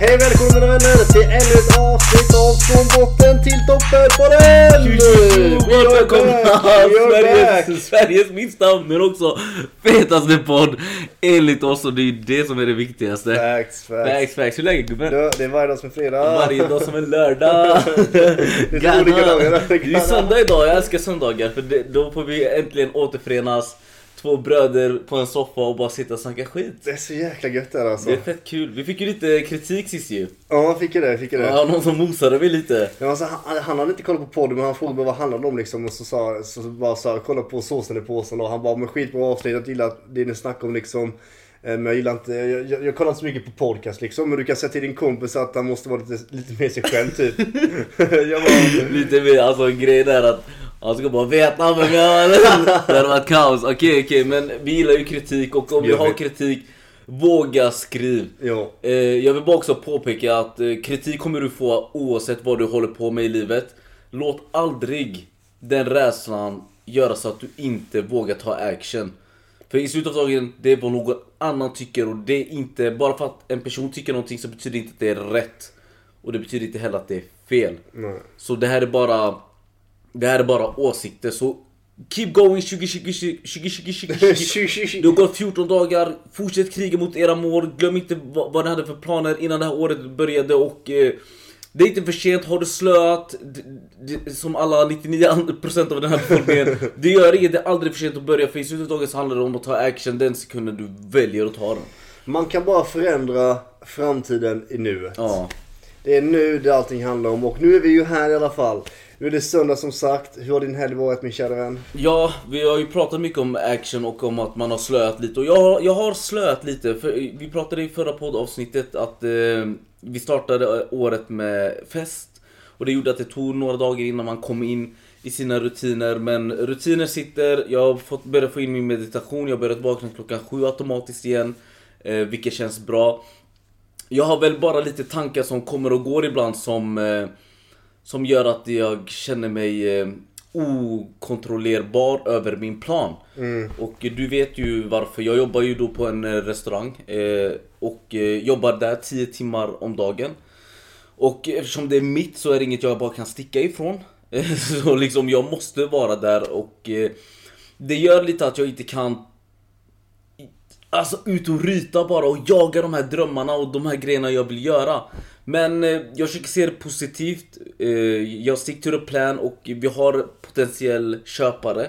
Hej välkomna mina vänner till ännu ett avsnitt av Från botten till toppen på den! Välkomna! Sveriges, Sveriges minsta men också fetaste podd enligt oss och det är det som är det viktigaste. Facts, facts. Facts, facts. Hur länge gubben? Du, Det är varje dag som är fredag. Varje dag som en lördag. Det är olika dagar. Det är söndag idag, jag älskar söndagar för det, då får vi äntligen återförenas. Två bröder på en soffa och bara sitta och snacka skit. Det är så jäkla gött där alltså. Det är fett kul. Vi fick ju lite kritik sist ju. Ja, fick ju det, fick ju det. Ja, någon som mosade mig lite. Men alltså, han, han hade inte kollat på podden men han frågade bara vad det handlade om liksom och så sa så bara sa kolla på såsen i påsen och han bara men skit på avsnittet, jag gillar det ni snackar om liksom. Eh, Men jag gillar inte, jag, jag, jag kollar inte så mycket på podcast liksom men du kan säga till din kompis att han måste vara lite, lite mer sig själv typ. jag bara, Lite mer, alltså grejen är att han ska bara jag är. Det hade varit kaos. Okej okej men vi gillar ju kritik och om du Jag har kritik Våga skriv. ja. Eh, jag vill bara också påpeka att eh, kritik kommer du få oavsett vad du håller på med i livet. Låt aldrig den rädslan göra så att du inte vågar ta action. För i slutet av dagen, det är vad någon annan tycker och det är inte, bara för att en person tycker någonting så betyder det inte att det är rätt. Och det betyder inte heller att det är fel. Nej. Så det här är bara Det här är bara åsikter så Keep going 2020 2020 2020 Det har gått 14 dagar Fortsätt kriga mot era mål. Glöm inte vad, ni hade för planer innan det här året började och eh, Det är inte för sent, har du slöat Som alla 99% av den här befolkningen Det gör inget, det är aldrig för sent att börja för i slutet av dagen så handlar det om att ta action. Den sekunden du väljer att ta den. Man kan bara förändra framtiden i nuet. Ja. Det är nu det allting handlar om och nu är vi ju här i alla fall. Nu är det söndag som sagt. Hur har din helg varit min kära vän? Ja, vi har ju pratat mycket om action och om att man har slöat lite och jag, har- jag har slöat lite för vi pratade i förra poddavsnittet att eh, vi startade eh, året med fest och det gjorde att det tog några dagar innan man kom in i sina rutiner men rutiner sitter, jag har fått börjat få in min meditation, jag har börjat vakna klockan sju automatiskt igen eh, vilket känns bra. Jag har väl bara lite tankar som kommer och går ibland som eh, som gör att jag känner mig eh, okontrollerbar över min plan. Och du vet ju varför. Jag jobbar ju då på en eh, restaurang eh, och eh, jobbar där 10 timmar om dagen. Och eftersom det är mitt så är det inget jag bara kan sticka ifrån. så liksom jag måste vara där och eh, det gör lite att jag inte kan Alltså ut och ryta bara och jaga de här drömmarna och de här grejerna jag vill göra. Men eh, jag försöker se det positivt. Eh, jag stick to the plan och vi har potentiell köpare.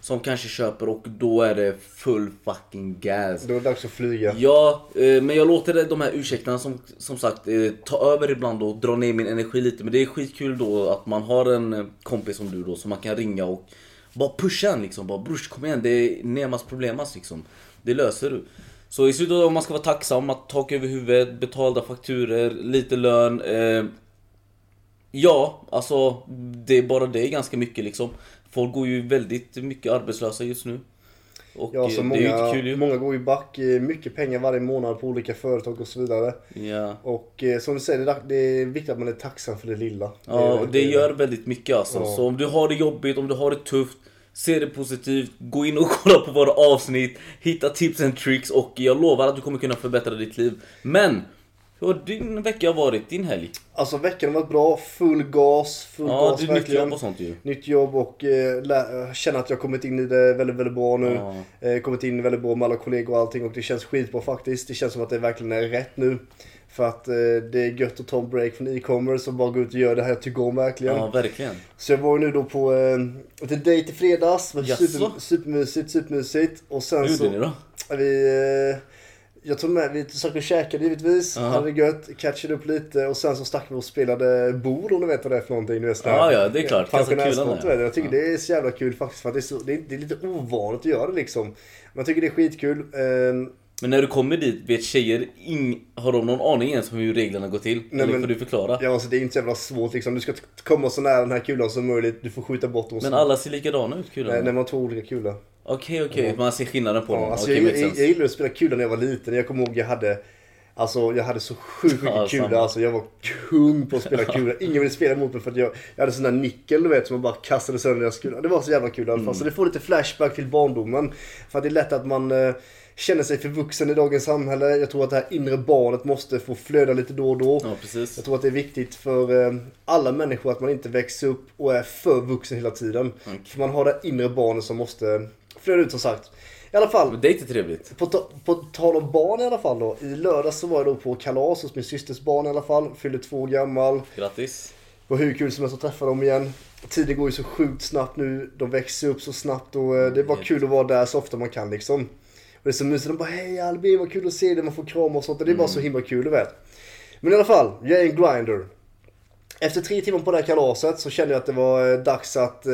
Som kanske köper och då är det full fucking gas. Då är det dags att flyga. Ja, eh, men jag låter de här ursäkterna som, som sagt eh, ta över ibland och dra ner min energi lite. Men det är skitkul då att man har en eh, kompis som du då som man kan ringa och bara pusha en liksom. Bara brors kom igen, det är Nemas problemas liksom. Det löser du. Så i dagen man ska vara tacksam att tak över huvudet, betalda fakturer, lite lön. Eh, ja, alltså det är bara det ganska mycket liksom. Folk går ju väldigt mycket arbetslösa just nu. Och Ja, så eh, det många, kul många går ju back. eh, Mycket pengar varje månad på olika företag och så vidare. Ja. Och eh, som du säger, det är- det viktigt att man är tacksam för det lilla. Ja, och det gör väldigt mycket alltså. Ja. Så om du har det jobbigt, om du har det tufft, se det positivt, gå in och kolla på våra avsnitt, hitta tips and tricks och jag lovar att du kommer kunna förbättra ditt liv. Men, hur har din vecka varit? Din helg? Alltså veckan har varit bra. Full gas. Full Ja, gas är nytt jobb och sånt ju. Nytt jobb och eh, lä- känner att jag kommit in i det väldigt, väldigt bra nu. Ja. Eh, kommit in väldigt bra med alla kollegor och allting och det känns skitbra faktiskt. Det känns som att det verkligen är rätt nu. För att eh, det är gött att ta en break från e-commerce och bara gå ut och göra det här jag tycker om verkligen. Ja, verkligen. Så jag var ju nu då på eh, lite dejt i fredags. Var super, supermysigt, supermysigt. Och sen Hur så... gjorde ni då? Vi, eh, jag tog med, vi satt och käkade givetvis, Ja. hade det gött, catchade upp lite och sen så stack vi och spelade bord om du vet vad det är för någonting. Du vet, Ja, ja, det är klart. Kulan, ja. Jag tycker Ja. det är så jävla kul faktiskt för att det är, så, det är, det är lite ovanligt att göra det liksom. Men jag tycker det är skitkul. Eh, Men när du kommer dit, vet tjejer, ing, har de någon aning ens om hur reglerna går till? Nej, Eller men- får du förklara? ja, alltså det är inte så jävla svårt liksom. Du ska komma så nära den här kulan som möjligt, du får skjuta bort dem. Men så- alla ser likadana ut Nej, kulan? när man har två olika kulor. Okej, okej, man ser skillnaden på dem. Ja, alltså Okej, jag, jag, jag gillade att spela kula när jag var liten. Jag kommer ihåg jag hade Alltså jag hade så sjukt mycket Ja, kul samma. alltså. Jag var kung på att spela kula. Ingen ville spela mot mig för att jag, jag hade sån där nickel du vet som man bara kastade sönder deras kula. Det var så jävla kul i alla fall. Så det får lite flashback till barndomen. För att det är lätt att man eh, känner sig för vuxen i dagens samhälle. Jag tror att det här inre barnet måste få flöda lite då och då. Ja, precis. Jag tror att det är viktigt för eh, alla människor att man inte växer upp och är för vuxen hela tiden. För man har det inre barnet som måste flöda ut som sagt. I alla fall, Men det är inte trevligt. på, ta- på tal om barn i alla fall då. I lördags så var jag då på kalas hos min systers barn i alla fall. Fyllde två år gammal. Grattis. Det var hur kul som helst att träffa dem igen. Tiden går ju så sjukt snabbt nu. De växer upp så snabbt och eh, det är bara kul att vara där så ofta man kan liksom. Och det är så mysigt. De bara hej Albin vad kul att se dig. Man får krama och sånt. Och det är bara så himla kul du vet. Men i alla fall, jag är en grinder. Efter tre timmar på det här kalaset så kände jag att det var eh, dags att... Eh,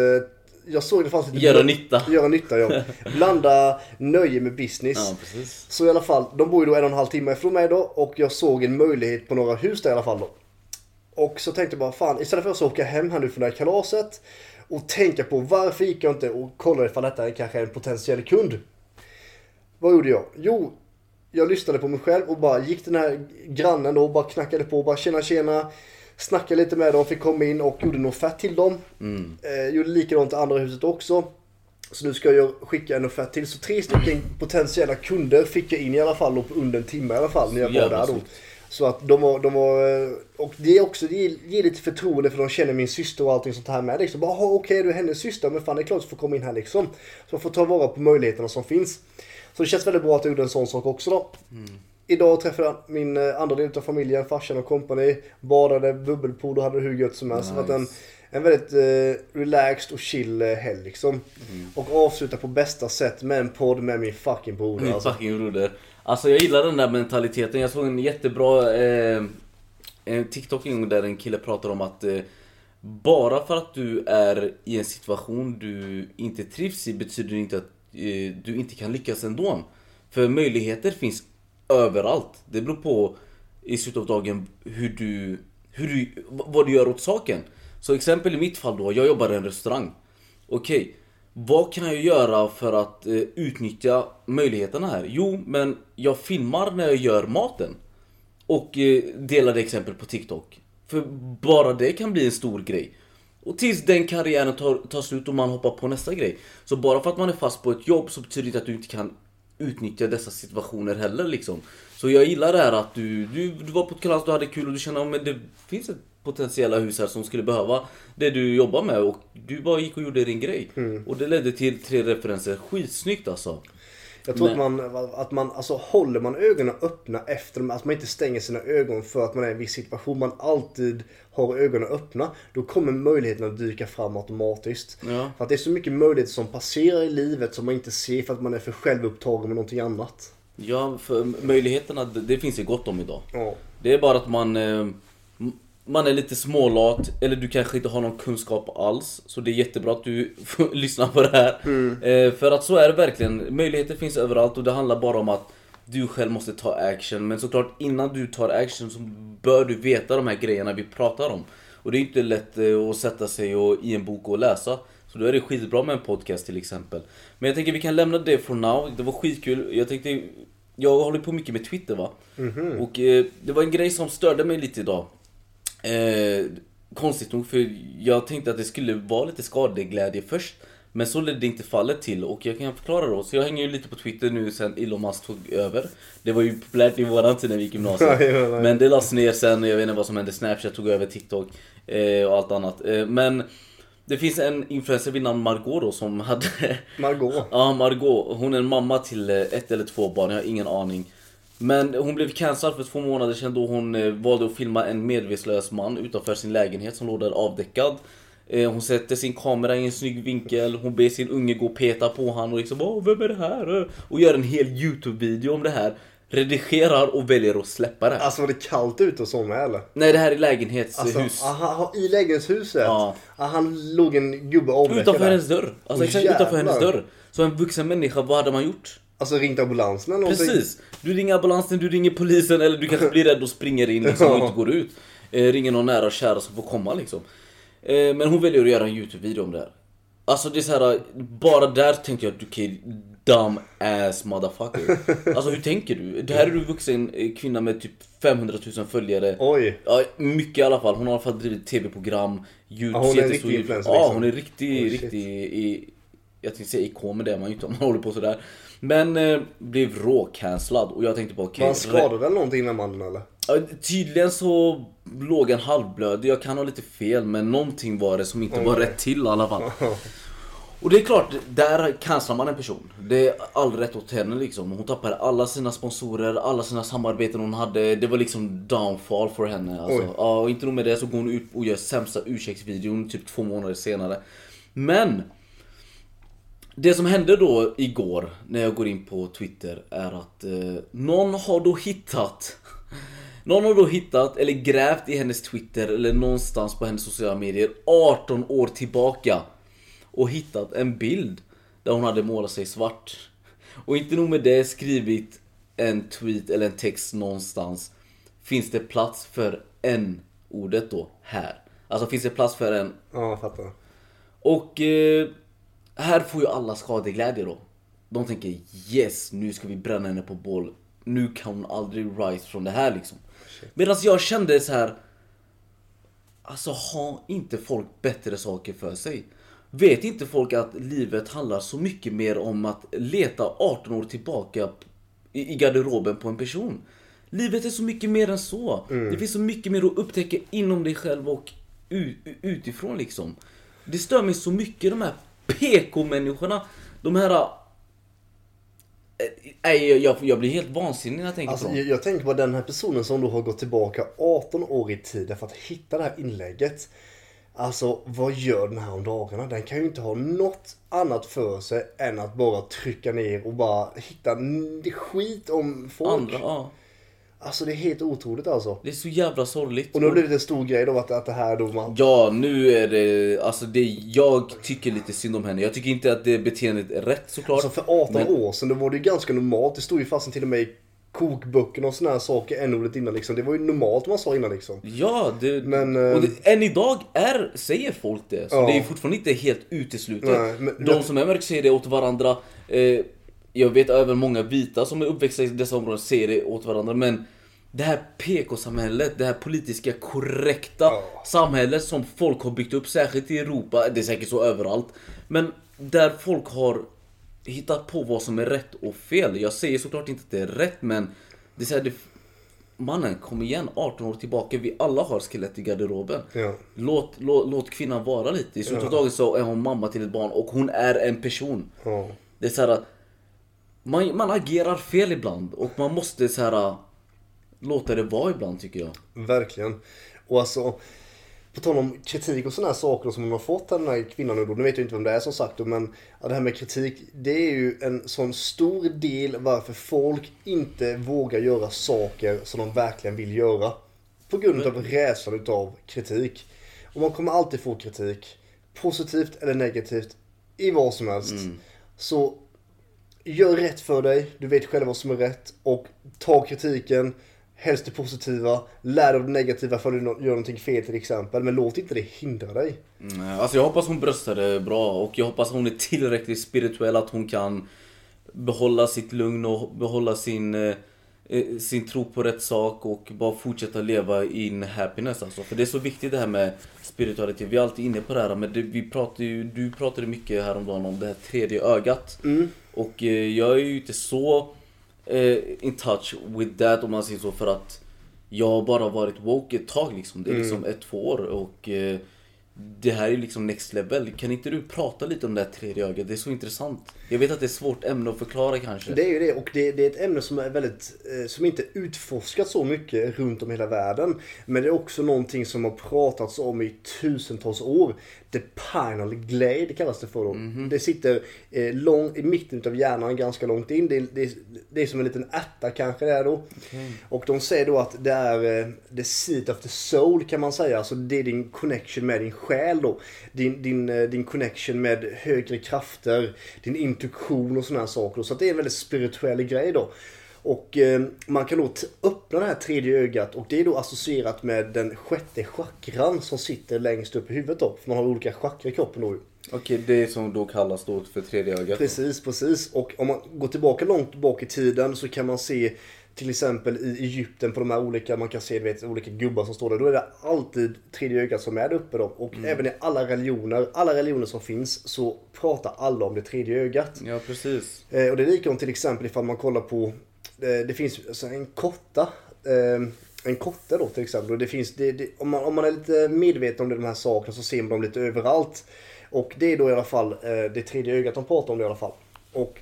jag såg det fanns lite... Göra nytta. Göra nytta ja. Blanda nöje med business. Ja. Så i alla fall, de bor ju då en och en halv timme ifrån mig då och jag såg en möjlighet på några hus där i alla fall då. Och så tänkte jag bara fan, istället för att åka hem här nu från det här kalaset och tänka på varför gick jag inte och kollade ifall detta är kanske en potentiell kund. Vad gjorde jag? Jo, jag lyssnade på mig själv och bara gick den här grannen då och bara knackade på och bara tjena tjena. Snackade lite med dem, fick komma in och gjorde en offert till dem. Mm. Eh, gjorde likadant i andra huset också. Så nu ska jag skicka en offert till. Så tre stycken potentiella kunder fick jag in i alla fall och på under en timme i alla fall när jag var där då. snyggt. Så att de var, de var, eh, och det är också, det ger, lite förtroende för de känner min syster och allting sånt här med liksom. Bara, "Jaha, okej du är hennes syster, men fan det är klart du får komma in här liksom. Så man får ta vara på möjligheterna som finns. Så det känns väldigt bra att jag gjorde en sån sak också då. Idag träffade jag min eh, andra del av familjen, farsan och company. Badade, bubbelpool och hade det hur gött som helst. Så det var en, Nice. en väldigt eh, relaxed och chill eh, helg liksom. Mm. Och avsluta på bästa sätt med en podd med min fucking broder. Min Alltså. fucking broder. Alltså jag gillar den där mentaliteten. Jag såg en jättebra eh, en TikTok en gång där en kille pratade om att eh, bara för att du är i en situation du inte trivs i betyder det inte att eh, du inte kan lyckas ändå. För möjligheter finns överallt. Det beror på i slutet av dagen hur du, hur du, vad du gör åt saken. Så exempel i mitt fall då, jag jobbar i en restaurang. Okej, vad kan jag göra för att eh, utnyttja möjligheterna här? Jo, men jag filmar när jag gör maten. Och eh, delar det exempel på TikTok. För bara det kan bli en stor grej. Och tills den karriären tar, tar slut och man hoppar på nästa grej. Så bara för att man är fast på ett jobb så betyder det inte att du inte kan utnyttja dessa situationer heller liksom. Så jag gillar det här att du, du, du var på ett kalas, du hade kul och du känner att det finns ett potentiella hus här som skulle behöva det du jobbar med och du bara gick och gjorde din grej. Och det ledde till tre referenser. Skitsnyggt alltså. Jag tror Men- att man, att man, alltså håller man ögonen öppna efter dem, att man inte stänger sina ögon för att man är i en viss situation, man alltid har ögonen öppna, då kommer möjligheterna att dyka fram automatiskt. Ja. För att det är så mycket möjligheter som passerar i livet som man inte ser för att man är för självupptagen med någonting annat. Ja, för möjligheterna, det, finns ju gott om idag. Ja. Det är bara att man eh, man är lite smålat eller du kanske inte har någon kunskap alls. Så det är jättebra att du lyssnar på det här. Eh, för att så är det verkligen. Möjligheter finns överallt och det handlar bara om att du själv måste ta action. Men såklart innan du tar action så bör du veta de här grejerna vi pratar om. Och det är inte lätt eh, att sätta sig och, i en bok och läsa. Så då är det skitbra med en podcast till exempel. Men jag tänker vi kan lämna det for now. Det var skitkul. Jag tänkte jag håller på mycket med Twitter va. Och eh, det var en grej som störde mig lite idag. Eh, konstigt nog för jag tänkte att det skulle vara lite skadeglädje först. Men så ledde inte fallet till och jag kan förklara då. Så jag hänger ju lite på Twitter nu sen Elon Musk tog över. Det var ju populärt i våran tid när vi gick gymnasiet. Men det lades ner sen, jag vet inte vad som hände. Snapchat tog över TikTok eh, och allt annat. Eh, men det finns en influencer vid namn Margot då som hade Margot. Ja, Margot. Hon är en mamma till eh, ett eller två barn, jag har ingen aning. Men hon blev cancellad för två månader sedan då hon eh, valde att filma en medvetslös man utanför sin lägenhet som låg där avdäckad. Eh, Hon sätter sin kamera i en snygg vinkel, hon ber sin unge gå och peta på han och liksom Åh, vem är det här? Och gör en hel YouTube-video om det här. Redigerar och väljer att släppa det. Alltså var det kallt ute och så med eller? Nej, det här är lägenhetshus. Alltså, aha, i lägenhetshuset? Ja. Han låg en gubbe avdäckad utanför hennes dörr. Alltså Åh, exakt utanför hennes dörr. Så en vuxen människa, vad hade man gjort? Alltså ringt ambulansen eller någonting? Precis! Du ringer ambulansen, du ringer polisen eller du kanske blir rädd och springer in liksom, och Ja. inte går ut. Eh, ringer någon nära och kära som får komma liksom. Eh, men hon väljer att göra en YouTube-video om det här. Alltså det är så här, bara där tänkte jag, okej, dumb ass motherfucker. Alltså hur tänker du? Det här är du vuxen eh, kvinna med typ 500 000 följare. Oj. Ja, mycket i alla fall. Hon har i alla fall drivit tv-program, YouTube, Ja, hon är en riktig influencer, Ja, liksom. hon är riktig, Oh, riktig i, jag tänkte säga ikon, men det är man ju inte om man håller på sådär. Men eh, blev rå-cancellad och jag tänkte bara okej. Man skadade väl någonting den mannen eller? Tydligen så låg han halvblödig, jag kan ha lite fel men någonting var det som inte var rätt till i alla fall. Och det är klart, där cancelar man en person. Det är all rätt åt henne liksom. Hon tappade alla sina sponsorer, alla sina samarbeten hon hade. Det var liksom downfall för henne. Alltså. Oj. Ja, och inte nog med det så går hon ut och gör sämsta ursäktsvideon typ två månader senare. Men! Det som hände då igår när jag går in på Twitter är att eh, någon har då hittat Någon har då hittat eller grävt i hennes Twitter eller någonstans på hennes sociala medier 18 år tillbaka och hittat en bild där hon hade målat sig svart. Och inte nog med det, skrivit en tweet eller en text någonstans. Finns det plats för en ordet då här? Alltså finns det plats för en Ja, jag fattar. och eh, här får ju alla skadeglädje då. De tänker yes, nu ska vi bränna henne på bål. Nu kan hon aldrig rise från det här liksom. Medan jag kände så här. Alltså har inte folk bättre saker för sig? Vet inte folk att livet handlar så mycket mer om att leta 18 år tillbaka i garderoben på en person? Livet är så mycket mer än så. Det finns så mycket mer att upptäcka inom dig själv och utifrån liksom. Det stör mig så mycket de här PK-människorna. De här... äh, Nej, jag, jag, blir helt vansinnig när jag tänker Alltså, på dem. jag, jag tänker på den här personen som då har gått tillbaka 18 år i tiden för att hitta det här inlägget. Alltså vad gör den här om dagarna? Den kan ju inte ha något annat för sig än att bara trycka ner och bara hitta skit om folk. Andra, ja. Alltså det är helt otroligt alltså. Det är så jävla sorgligt. Och nu har det blivit en stor grej då att, att det här då man... Ja, nu är det... Alltså det... Jag tycker lite synd om henne. Jag tycker inte att det beteendet är rätt såklart. Alltså för 18 Men- år sedan då var det ju ganska normalt. Det stod ju fast till och med i kokböckerna och såna här saker n-ordet innan liksom. Det var ju normalt man sa innan liksom. Ja, det, Men, och eh, det, än idag är, säger folk det. Så Ja. det är fortfarande inte helt uteslutet. Nej, men- De som är mörka säger det åt varandra. Eh, jag vet även många vita som är uppväxta i dessa områden säger det åt varandra. Men det här PK-samhället, det här politiska korrekta Ja. samhället som folk har byggt upp, särskilt i Europa, det är säkert så överallt. Men där folk har hittat på vad som är rätt och fel. Jag säger såklart inte att det är rätt men det är så här, det, Mannen, kom igen 18 år tillbaka. Vi alla har skelett i garderoben. Ja. Låt, låt, låt kvinnan vara lite. I slutet av dagen så är hon mamma till ett barn och hon är en person. Ja. Det är så här, man, man agerar fel ibland och man måste så här låta det vara ibland tycker jag. Verkligen. Och alltså, på tal om kritik och sådana här saker som hon har fått den här kvinnan nu då. Nu vet jag inte vem det är som sagt då, men ja, det här med kritik. Det är ju en sån stor del varför folk inte vågar göra saker som de verkligen vill göra. På grund av rädslan utav kritik. Och man kommer alltid få kritik. Positivt eller negativt. I vad som helst. Så gör rätt för dig. Du vet själv vad som är rätt. Och ta kritiken. Helst det positiva. Lär dig av det negativa för att du gör någonting fel till exempel. Men låt inte det hindra dig. Mm, Alltså jag hoppas hon bröstar det bra och jag hoppas hon är tillräckligt spirituell att hon kan behålla sitt lugn och behålla sin, eh, eh, sin tro på rätt sak och bara fortsätta leva in happiness alltså. För det är så viktigt det här med spiritualitet. Vi är alltid inne på det här men det, vi pratar ju, du pratade mycket häromdagen om det här tredje ögat. Och eh, jag är ju inte så eh, in touch with that om man säger så för att jag har bara varit woke ett tag liksom. Det är liksom ett, två år och eh, det här är liksom next level. Kan inte du prata lite om det här tredje ögat? Det är så intressant. Jag vet att det är ett svårt ämne att förklara kanske. Det är ju det och det, det är ett ämne som är väldigt, eh, som inte utforskat så mycket runt om i hela världen. Men det är också någonting som har pratats om i tusentals år. The Pineal Glade kallas det för då. Det sitter eh, lång, i mitten av hjärnan ganska långt in. Det, det, det är som en liten ärta kanske det är då. Och de säger då att det är eh, the seat of the soul kan man säga. Alltså det är din connection med din själ då. Din, din, eh, din connection med högre krafter, din intuition och sådana här saker. Så det är en väldigt spirituell grej då. Och eh, man kan då öppna det här tredje ögat och det är då associerat med den sjätte chakran som sitter längst upp i huvudet då. För man har olika chakra i kroppen då. Okej, det som då kallas då för tredje ögat. Precis, precis. Och om man går tillbaka långt bak i tiden så kan man se till exempel i Egypten på de här olika, man kan se vet, olika gubbar som står där. Då är det alltid tredje ögat som är uppe då. Och även i alla religioner, alla religioner som finns så pratar alla om det tredje ögat. Ja, precis. Eh, och det är likadant till exempel ifall man kollar på, eh, det finns alltså en kotta. Eh, en kotte då till exempel. Och det finns, det, det, om, man, om man är lite medveten om de här sakerna så ser man dem lite överallt. Och det är då i alla fall eh, det tredje ögat de pratar om det i alla fall. Och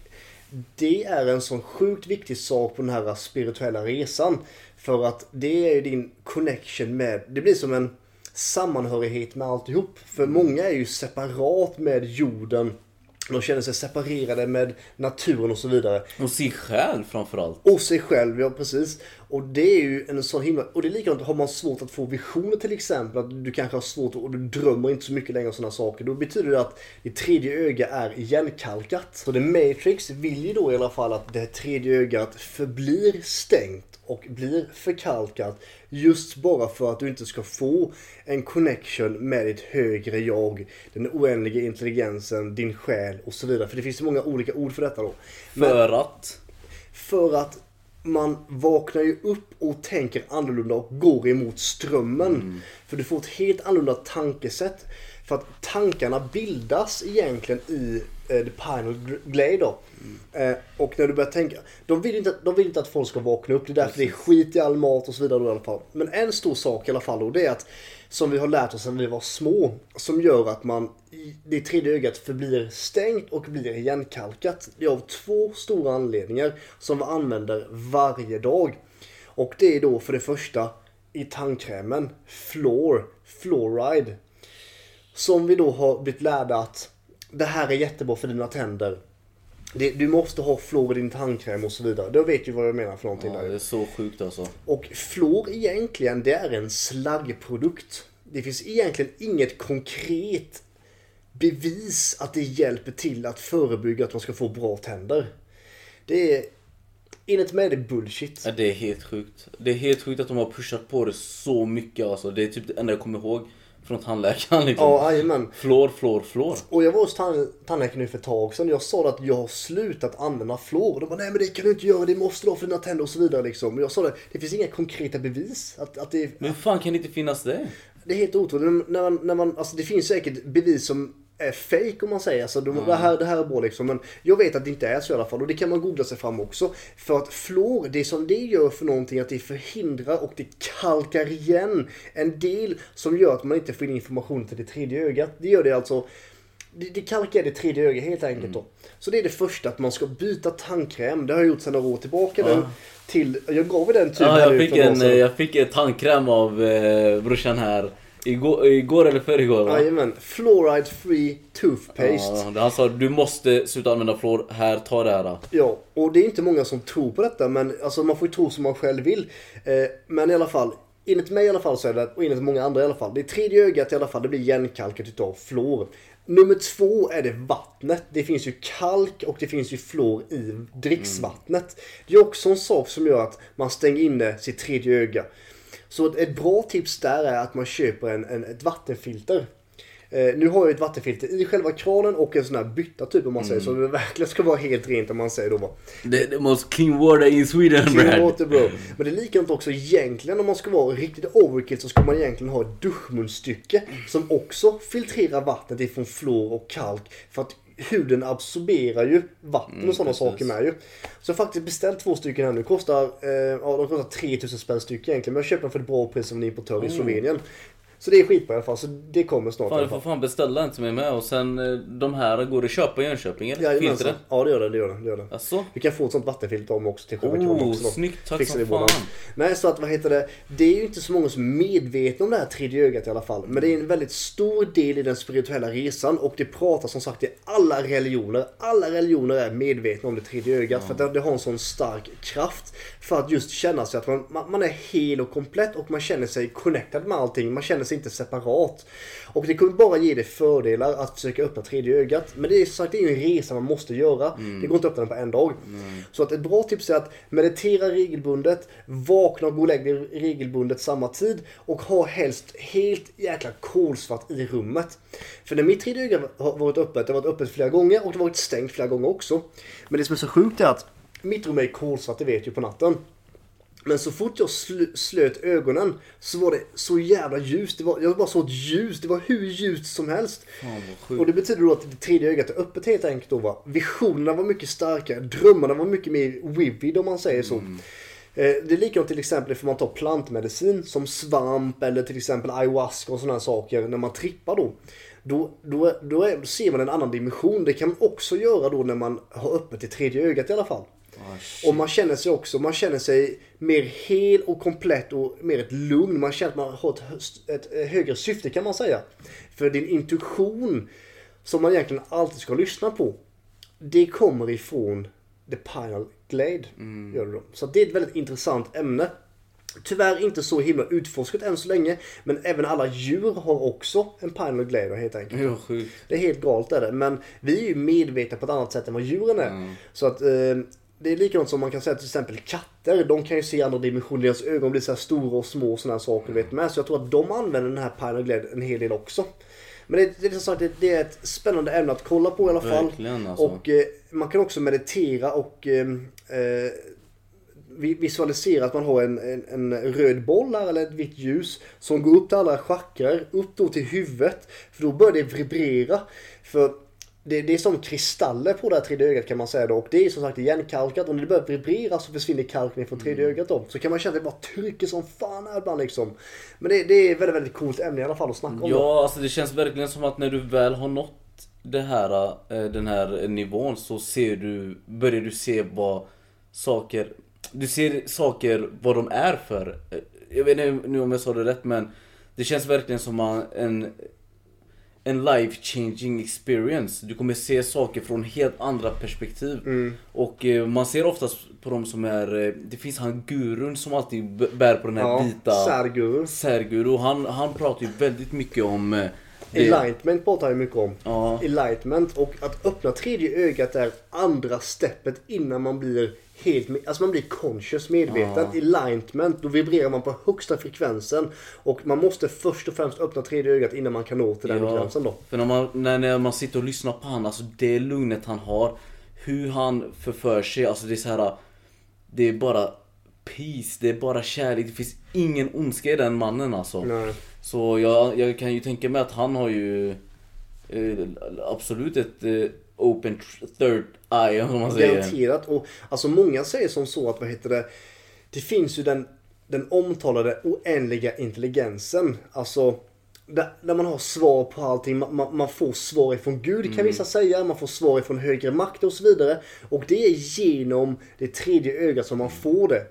det är en sån sjukt viktig sak på den här spirituella resan. För att det är ju din connection med, det blir som en sammanhörighet med alltihop. För många är ju separat med jorden. De känner sig separerade med naturen och så vidare. Och sig själv framförallt. Och sig själv, ja precis. Och det är ju en sån himla... Och det är likadant, har man svårt att få visioner till exempel, att du kanske har svårt och du drömmer inte så mycket längre om sådana saker. Då betyder det att ditt tredje öga är igenkalkat. Så The Matrix vill ju då i alla fall att det tredje ögat förblir stängt och blir förkalkat just bara för att du inte ska få en connection med ditt högre jag, den oändliga intelligensen, din själ och så vidare. För det finns ju många olika ord för detta då. Men- För att... för att man vaknar ju upp och tänker annorlunda och går emot strömmen. För du får ett helt annorlunda tankesätt. För att tankarna bildas egentligen i the pineal gl- glade då. Eh, och när du börjar tänka, de vill, inte, de vill inte att folk ska vakna upp. Det är därför det är skit i all mat och så vidare då i alla fall. Men en stor sak i alla fall då, det är att som vi har lärt oss när vi var små. Som gör att man, det tredje ögat förblir stängt och blir igenkalkat. Det är av två stora anledningar som vi använder varje dag. Och det är då för det första i tandkrämen, Fluor, Fluoride. Som vi då har blivit lärda att det här är jättebra för dina tänder. Det, du måste ha fluor i din tandkräm och så vidare. Då vet ju vad jag menar för någonting Ja, där. det är så sjukt alltså. Och fluor egentligen, det är en slaggprodukt. Det finns egentligen inget konkret bevis att det hjälper till att förebygga att man ska få bra tänder. Det är, enligt mig är det bullshit. Ja, det är helt sjukt. Det är helt sjukt att de har pushat på det så mycket alltså. Det är typ det enda jag kommer ihåg från tandläkaren liksom. Ja, jajamän. Flår, flår, flår. Och jag var hos tand- tandläkaren nu för ett tag sedan. Jag sa att jag har slutat använda. Och de bara, nej men det kan du inte göra, det måste du ha för dina tänder och så vidare liksom. Och jag sa det, det finns inga konkreta bevis. Att, att det, Men fan kan det inte finnas det? Det är helt otroligt. När man, när man, alltså det finns säkert bevis som är fake om man säger. Alltså, det, här, det här är bra liksom. Men jag vet att det inte är så i alla fall. Och det kan man googla sig fram också. För att fluor, det som det gör för någonting att det förhindrar och det kalkar igen en del som gör att man inte får in information till det tredje ögat. Det gör det alltså det, det kalkar det tredje ögat helt enkelt då. Så det är det första, att man ska byta tandkräm. Det har jag gjort sedan några år tillbaka. Den, till, jag gav er den typen Ja, jag nu fick, en, jag fick en tandkräm av eh, brorsan här. Igår, igår eller förrgår? Jajamän. Fluoride free toothpaste. Ja, han sa du måste sluta använda fluor. Här, ta det här. Ja, och det är inte många som tror på detta, men alltså, man får ju tro som man själv vill. Eh, men i alla fall, enligt mig i alla fall så är det, och enligt många andra i alla fall, det tredje ögat i alla fall, det blir igenkalkat utav fluor. Nummer två är det vattnet. Det finns ju kalk och det finns ju fluor i dricksvattnet. Det är också en sak som gör att man stänger inne sitt tredje öga. Så ett bra tips där är att man köper en, en, ett vattenfilter. Eh, nu har jag ett vattenfilter i själva kranen och en sån här bytta typ om man säger så. Det verkligen ska vara helt rent om man säger då. The, the most clean water in Sweden Clean Brad. water bro. Men det är likadant också egentligen om man ska vara riktigt overkill så ska man egentligen ha ett duschmunstycke som också filtrerar vattnet ifrån fluor och kalk. För att huden absorberar ju vatten och sådana precis. saker med ju. Så jag har faktiskt beställt två stycken här nu. Kostar, eh, ja, de kostar 3000 spänn styck egentligen. Men jag köper dem för ett bra pris som en importör i Slovenien. Så det är skitbra i alla fall. Så det kommer snart Fan, du får fan beställa en till mig med och sen eh, de här går att köpa i Jönköping eller? Jajamensan. Filtret? Ja det gör det, det gör det. det, gör det. Asså? Vi kan få ett sånt vattenfilter om också till själva kranen Oh, också. snyggt. Tack som fan. Nej, så att vad heter det? Det är ju inte så många som är medvetna om det här tredje ögat i alla fall. Men det är en väldigt stor del i den spirituella resan och det pratas som sagt i alla religioner. Alla religioner är medvetna om det tredje ögat för att det, har en sån stark kraft. För att just känna sig att man, man, man är hel och komplett och man känner sig connected med allting. Man känner sig inte separat. Och det kommer bara ge dig fördelar att försöka öppna tredje ögat. Men det är sagt det är en resa man måste göra. Det går inte att öppna den på en dag. Så att ett bra tips är att meditera regelbundet, vakna och gå och lägg dig regelbundet samma tid och ha helst helt jäkla kolsvart i rummet. För när mitt tredje öga har varit öppet, det har varit öppet flera gånger och det har varit stängt flera gånger också. Men det som är så sjukt är att mitt rum är kolsvart, det vet ju på natten. Men så fort jag sl- slöt ögonen så var det så jävla ljust. Det var, jag bara såg ett ljus. Det var hur ljust som helst. Fan. Och det betyder då att det tredje ögat är öppet helt enkelt då va. Visionerna var mycket starkare. Drömmarna var mycket mer vivid om man säger så. Mm. Eh, Det är likadant till exempel för man tar plantmedicin som svamp eller till exempel ayahuasca och sådana här saker. När man trippar då. Då, då, då, är, då ser man en annan dimension. Det kan man också göra då när man har öppet det tredje ögat i alla fall. Shit. Och man känner sig också, man känner sig mer hel och komplett och mer ett lugn. Man känner att man har ett, ett eh, högre syfte kan man säga. För din intuition, som man egentligen alltid ska lyssna på, det kommer ifrån the pineal glade. Gör det. Så det är ett väldigt intressant ämne. Tyvärr inte så himla utforskat än så länge. Men även alla djur har också en pineal glade helt enkelt. Sjukt. Det är helt galet är det. Men vi är ju medvetna på ett annat sätt än vad djuren är. Så att eh, det är likadant som man kan säga till exempel katter. De kan ju se andra dimensioner. Deras ögon blir så stora och små och sådana saker. Vet med. Så jag tror att de använder den här Pineal Glade en hel del också. Men det, det, är sagt, det, det är ett spännande ämne att kolla på i alla fall. Alltså. Och eh, man kan också meditera och eh, eh, vi- visualisera att man har en, en, en röd boll här eller ett vitt ljus som går upp till alla chakrar, upp då till huvudet. För då börjar det vibrera. För det, det är som kristaller på det här tredje ögat kan man säga då. Och det är som sagt igenkalkat och när det börjar vibrera så försvinner kalkningen från tredje ögat då. Så kan man känna att det bara trycker som fan här ibland liksom. Men det, det är väldigt, väldigt coolt ämne i alla fall att snacka om. då. Ja, alltså det känns verkligen som att när du väl har nått det här, eh, den här nivån så ser du, börjar du se vad saker, du ser saker vad de är för. Eh, Jag vet inte nu om jag sa det rätt men det känns verkligen som en, en life changing experience. Du kommer se saker från helt andra perspektiv. Och eh, man ser oftast på dem som är, eh, det finns han gurun som alltid bär på den här Ja, vita Särguru. Serguru, han, han pratar ju väldigt mycket om eh, det- Enlightenment pratar jag mycket om. Ja. Enlightenment och att öppna tredje ögat är andra steppet innan man blir helt, alltså man blir conscious, medveten. Enlightenment, då vibrerar man på högsta frekvensen. Och man måste först och främst öppna tredje ögat innan man kan nå till den gränsen då. För när man, när, när man sitter och lyssnar på han, alltså det lugnet han har, hur han förför sig, alltså det är så här. Det är bara peace, det är bara kärlek, det finns ingen ondska i den mannen alltså. Nej. Så jag, jag kan ju tänka mig att han har ju eh, absolut ett eh, open third eye om man säger. Garanterat. Och alltså många säger som så att vad heter det. Det finns ju den, den omtalade oändliga intelligensen. Alltså där, där man har svar på allting. Man, man, man får svar ifrån Gud kan vissa säga. Man får svar ifrån högre makt och så vidare. Och det är genom det tredje ögat som man får det.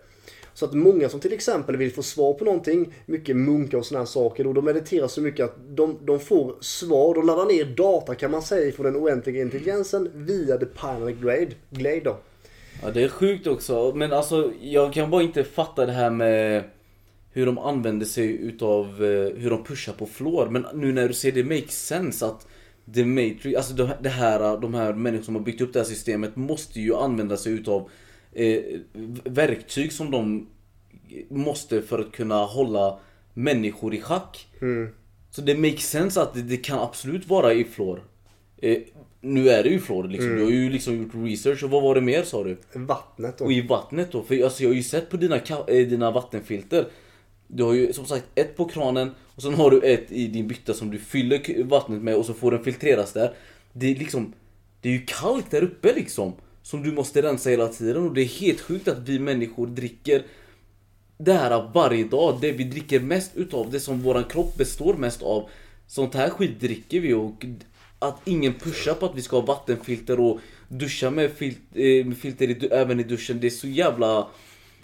Så att många som till exempel vill få svar på någonting, mycket munkar och sådana här saker, och de mediterar så mycket att de, de får svar, de laddar ner data kan man säga från den oändliga intelligensen via the Pineal Glade, Glade då. Ja det är sjukt också, men alltså jag kan bara inte fatta det här med hur de använder sig utav, eh, hur de pushar på flår. Men nu när du ser det makes sense att The Matrix, alltså det här, de här människorna som har byggt upp det här systemet måste ju använda sig utav eh, verktyg som de måste för att kunna hålla människor i schack. Så det makes sense att det, det kan absolut vara i floor. Eh, nu är det ju floor liksom, du har ju liksom gjort research och vad var det mer sa du? Vattnet då. Och i vattnet då, för alltså jag har ju sett på dina, eh, dina vattenfilter Du har ju som sagt ett på kranen och sen har du ett i din bytta som du fyller vattnet med och så får den filtreras där Det är liksom Det är ju kallt där uppe liksom Som du måste rensa hela tiden. Och det är helt sjukt att vi människor dricker det här varje dag, det vi dricker mest utav, det som våran kropp består mest av. Sånt här skit dricker vi och att ingen pushar på att vi ska ha vattenfilter och duscha med, fil eh, med filter i, även i duschen, det är så jävla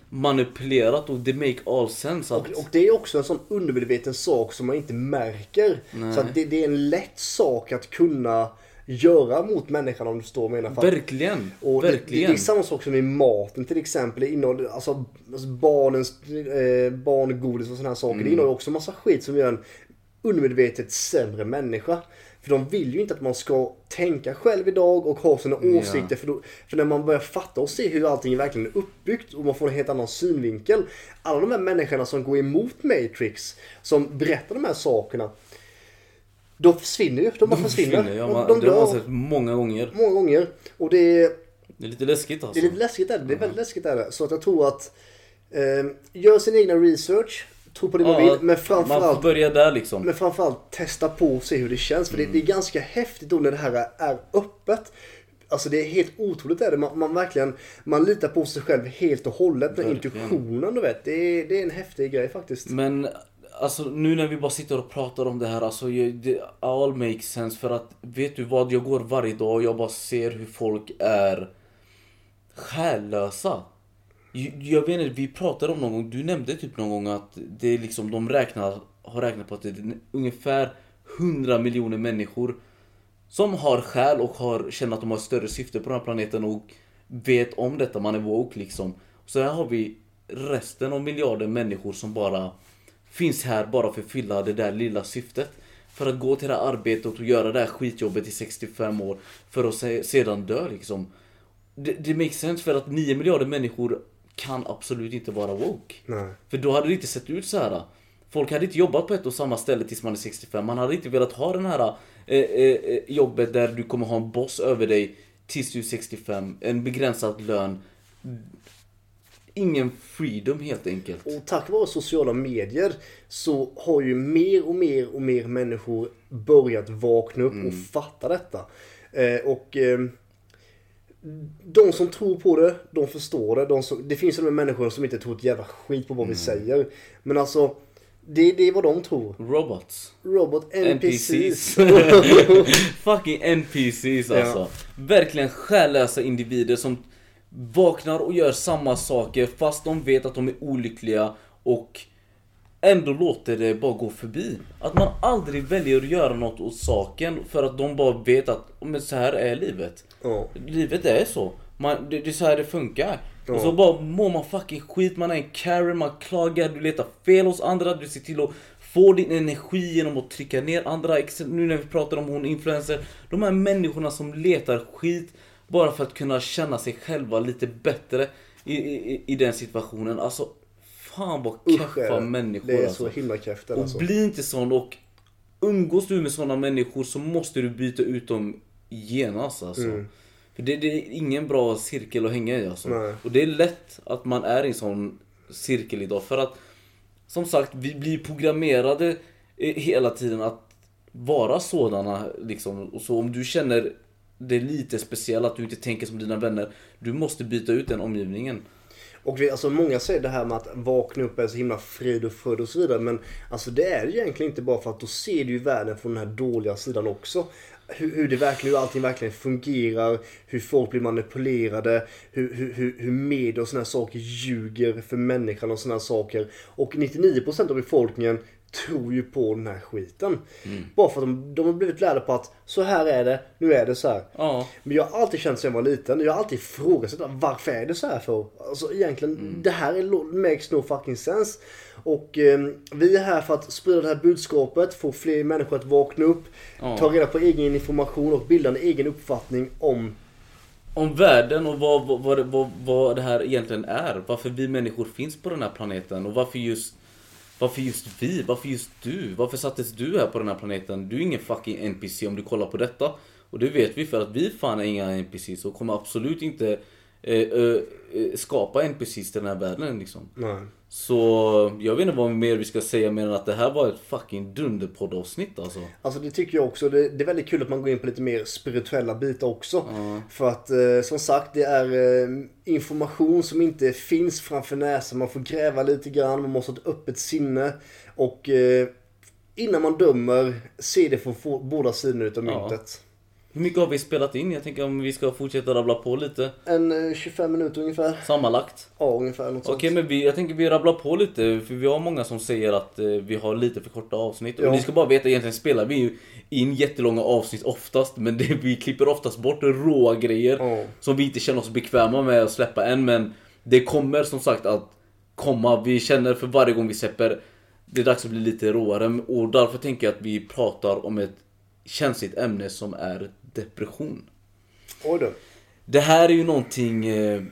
manipulerat och det make all sense att... Och, och det är också en sån undermedveten sak som man inte märker. Så att det, det är en lätt sak att kunna göra mot människan om du står med ena Verkligen! Och det, det, verkligen! det är samma sak som i maten till exempel. Innehåller alltså, alltså barnens eh, barngodis och sådana här saker. Det innehåller också massa skit som gör en undermedvetet sämre människa. För de vill ju inte att man ska tänka själv idag och ha sina Ja. åsikter. För, då, för när man börjar fatta och se hur allting verkligen är uppbyggt och man får en helt annan synvinkel. Alla de här människorna som går emot Matrix, som berättar de här sakerna. De försvinner ju. De bara försvinner. Ja, de, man, de det har man sett många gånger. många gånger. Och det är, Det är lite läskigt alltså. det är lite läskigt är det. Det är väldigt läskigt är det. Så att jag tror att eh, gör sin egna research. Tro på det man vill. Men Man framförallt börja där liksom. men framförallt testa på och se hur det känns. För det, Mm. det är ganska häftigt då när det här är öppet. Alltså det är helt otroligt är det. Man, man verkligen, man litar på sig själv helt och hållet. Verkligen. intuitionen du vet. Det är, det är en häftig grej faktiskt. Men alltså nu när vi bara sitter och pratar om det här, alltså jag- det all makes sense för att vet du vad, jag går varje dag och jag bara ser hur folk är själlösa. Jag, jag vet inte, vi pratade om någon gång, du nämnde typ någon gång att det är liksom, de räknar, har räknat på att det är ungefär 100 miljoner människor som har själ och har, känner att de har ett större syfte på den här planeten och vet om detta, man är woke liksom. Så här har vi resten av miljarder människor som bara finns här bara för att fylla det där lilla syftet. För att gå till det här arbetet och göra det här skitjobbet i 65 år för att se, sedan dö liksom. Det, det makes sense för att 9 miljarder människor kan absolut inte vara woke. Nej. För då hade det inte sett ut så här. Folk hade inte jobbat på ett och samma ställe tills man är 65. Man hade inte velat ha den här eh, eh, eh, jobbet där du kommer ha en boss över dig tills du är 65. En begränsad lön. Ingen freedom helt enkelt. Och tack vare sociala medier så har ju mer och mer och mer människor börjat vakna upp och fatta detta. Eh, och eh, de som tror på det, de förstår det. De som, det finns ju de människor som inte tror ett jävla skit på vad vi säger. Men alltså, det, det är vad de tror. Robots. Robot NPCs. Fucking NPCs alltså. Verkligen själlösa individer som vaknar och gör samma saker fast de vet att de är olyckliga och ändå låter det bara gå förbi. Att man aldrig väljer att göra något åt saken för att de bara vet att men så här är livet. Ja. Livet är så. Man, det, det är så här det funkar. Ja. Och så bara mår man fucking skit, man är en Karen, man klagar, du letar fel hos andra, du ser till att få din energi genom att trycka ner andra. Nu när vi pratar om hon influencer. De här människorna som letar skit bara för att kunna känna sig själva lite bättre i, i, i den situationen. Alltså, fan vad keffa människor Det är alltså. så himla Och alltså. bli inte sån och umgås du med såna människor så måste du byta ut dem genast alltså. Mm. För det, det är ingen bra cirkel att hänga i alltså. Nej. Och det är lätt att man är i en sån cirkel idag för att som sagt, vi blir programmerade eh, hela tiden att vara sådana liksom. Och så om du känner det är lite speciellt att du inte tänker som dina vänner, du måste byta ut den omgivningen. Och vi, alltså många säger det här med att vakna upp är så himla frid och fröjd och så vidare. Men alltså det är det egentligen inte bara för att då ser du ju världen från den här dåliga sidan också. Hur, hur det verkligen, hur allting verkligen fungerar. Hur folk blir manipulerade. Hur, hur, hur, hur media och sådana här saker ljuger för människan och sådana här saker. Och 99% av befolkningen tror ju på den här skiten. Bara för att de, de har blivit lärda på att så här är det, nu är det så här. Ja. Men jag har alltid känt sen jag var liten, jag har alltid ifrågasatt varför är det så här för? Alltså egentligen, Mm. det här är, makes no fucking sense. Och eh, vi är här för att sprida det här budskapet, få fler människor att vakna upp, Ja. ta reda på egen information och bilda en egen uppfattning om Om världen och vad, vad, vad, vad, vad det här egentligen är. Varför vi människor finns på den här planeten och varför just varför just vi? Varför just du? Varför sattes du här på den här planeten? Du är ingen fucking NPC om du kollar på detta. Och det vet vi för att vi fan är inga NPCs och kommer absolut inte skapa NPCs till den här världen liksom. Nej. Så jag vet inte vad mer vi ska säga mer än att det här var ett fucking dunderpoddavsnitt alltså. Alltså det tycker jag också. Det, det är väldigt kul att man går in på lite mer spirituella bitar också. Ja. För att eh, som sagt det är eh, information som inte finns framför näsan. Man får gräva lite grann, man måste ha ett öppet sinne. Och eh, innan man dömer, se det från båda sidorna utav myntet. Hur mycket har vi spelat in? Jag tänker om vi ska fortsätta rabbla på lite. En eh, 25 minuter ungefär. Sammanlagt. Ja, ungefär något Okej sånt. men vi, jag tänker vi rabblar på lite för vi har många som säger att eh, vi har lite för korta avsnitt. Och Ja. ni ska bara veta egentligen spelar vi ju in jättelånga avsnitt oftast men det, vi klipper oftast bort råa grejer Ja. som vi inte känner oss bekväma med att släppa än men det kommer som sagt att komma. Vi känner för varje gång vi släpper det är dags att bli lite råare och därför tänker jag att vi pratar om ett känsligt ämne som är depression. Oj då. Det här är ju någonting eh,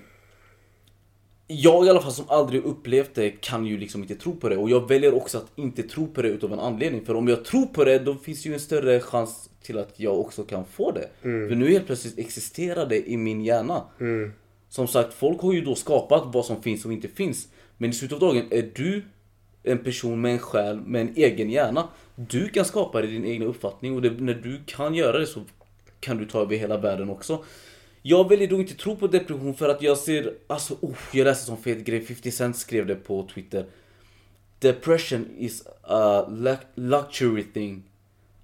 Jag i alla fall som aldrig upplevt det kan ju liksom inte tro på det och jag väljer också att inte tro på det utav en anledning för om jag tror på det då finns ju en större chans till att jag också kan få det. För nu helt plötsligt existerar det i min hjärna. Som sagt, folk har ju då skapat vad som finns och inte finns. Men i slutet av dagen är du en person med en själ, med en egen hjärna. Du kan skapa dig din egna uppfattning och det, när du kan göra det så kan du ta över hela världen också. Jag väljer då inte tro på depression för att jag ser, alltså oh, jag läste som fet grej, 50 Cent skrev det på Twitter. Depression is a lu- luxury thing.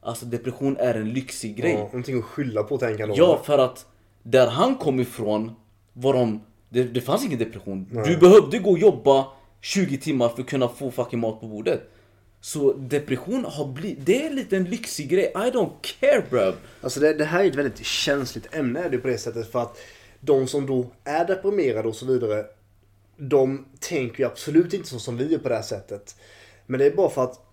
Alltså depression är en lyxig grej. Ja, någonting att skylla på tänker jag. Ja, för att där han kom ifrån var de... Det, det fanns ingen depression. Du behövde gå och jobba 20 timmar för att kunna få fucking mat på bordet. Så depression har blivit... Det är lite en lyxig grej. I don't care bro. Alltså det, det här är ett väldigt känsligt ämne är det på det sättet för att de som då är deprimerade och så vidare de tänker ju absolut inte så som vi gör på det här sättet. Men det är bara för att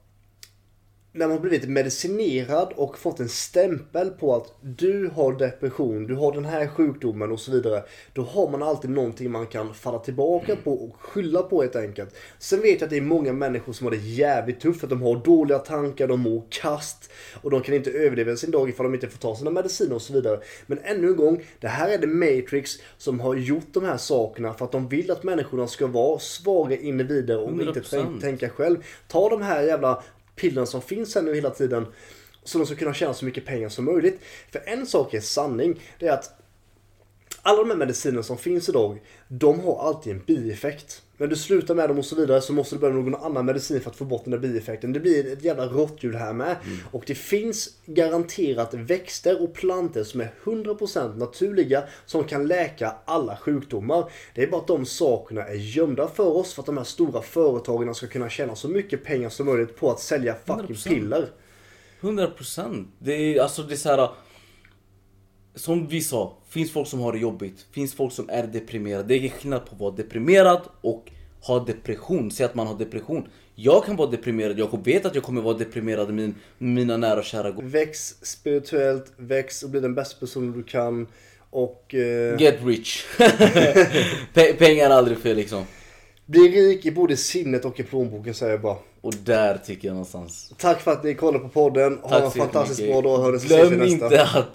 när man blivit medicinerad och fått en stämpel på att du har depression, du har den här sjukdomen och så vidare. Då har man alltid någonting man kan falla tillbaka på och skylla på helt enkelt. Sen vet jag att det är många människor som har det jävligt tufft, att de har dåliga tankar, de mår kast och de kan inte överleva sin dag ifall de inte får ta sina mediciner och så vidare. Men ännu en gång, det här är The Matrix som har gjort de här sakerna för att de vill att människorna ska vara svaga individer och inte 100%. tänka tänka själv. Ta de här jävla pillerna som finns här nu hela tiden. Så de ska kunna tjäna så mycket pengar som möjligt. För en sak är sanning. Det är att alla de här medicinerna som finns idag, de har alltid en bieffekt. När du slutar med dem och så vidare så måste du börja med någon annan medicin för att få bort den där bieffekten. Det blir ett jävla råttljud här med. Och det finns garanterat växter och planter som är 100% naturliga som kan läka alla sjukdomar. Det är bara att de sakerna är gömda för oss för att de här stora företagen ska kunna tjäna så mycket pengar som möjligt på att sälja fucking 100%. piller. 100% Det är alltså det är så här. Som vi sa, finns folk som har det jobbigt. Finns folk som är deprimerade. Det är skillnad på att vara deprimerad och ha depression. Säg att man har depression. Jag kan vara deprimerad, jag vet att jag kommer vara deprimerad med min, mina nära och kära. Väx spirituellt, väx och bli den bästa personen du kan. Och eh, Get rich. Pe- pengar är aldrig fel liksom. bli rik i både sinnet och i plånboken säger jag bara. Och där tycker jag någonstans. Tack för att ni kollade på podden. Ha en så fantastiskt jättemycket. bra dag. Hördes Glöm inte att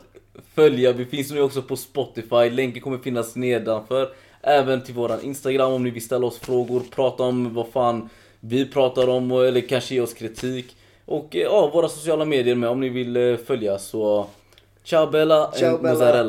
följa. Vi finns nu också på Spotify. Länken kommer finnas nedanför. Även till våran Instagram om ni vill ställa oss frågor. Prata om vad fan vi pratar om eller kanske ge oss kritik. Och eh, ja, våra sociala medier med om ni vill eh, följa så Ciao Bella, Ciao, and Bella. mozzarella.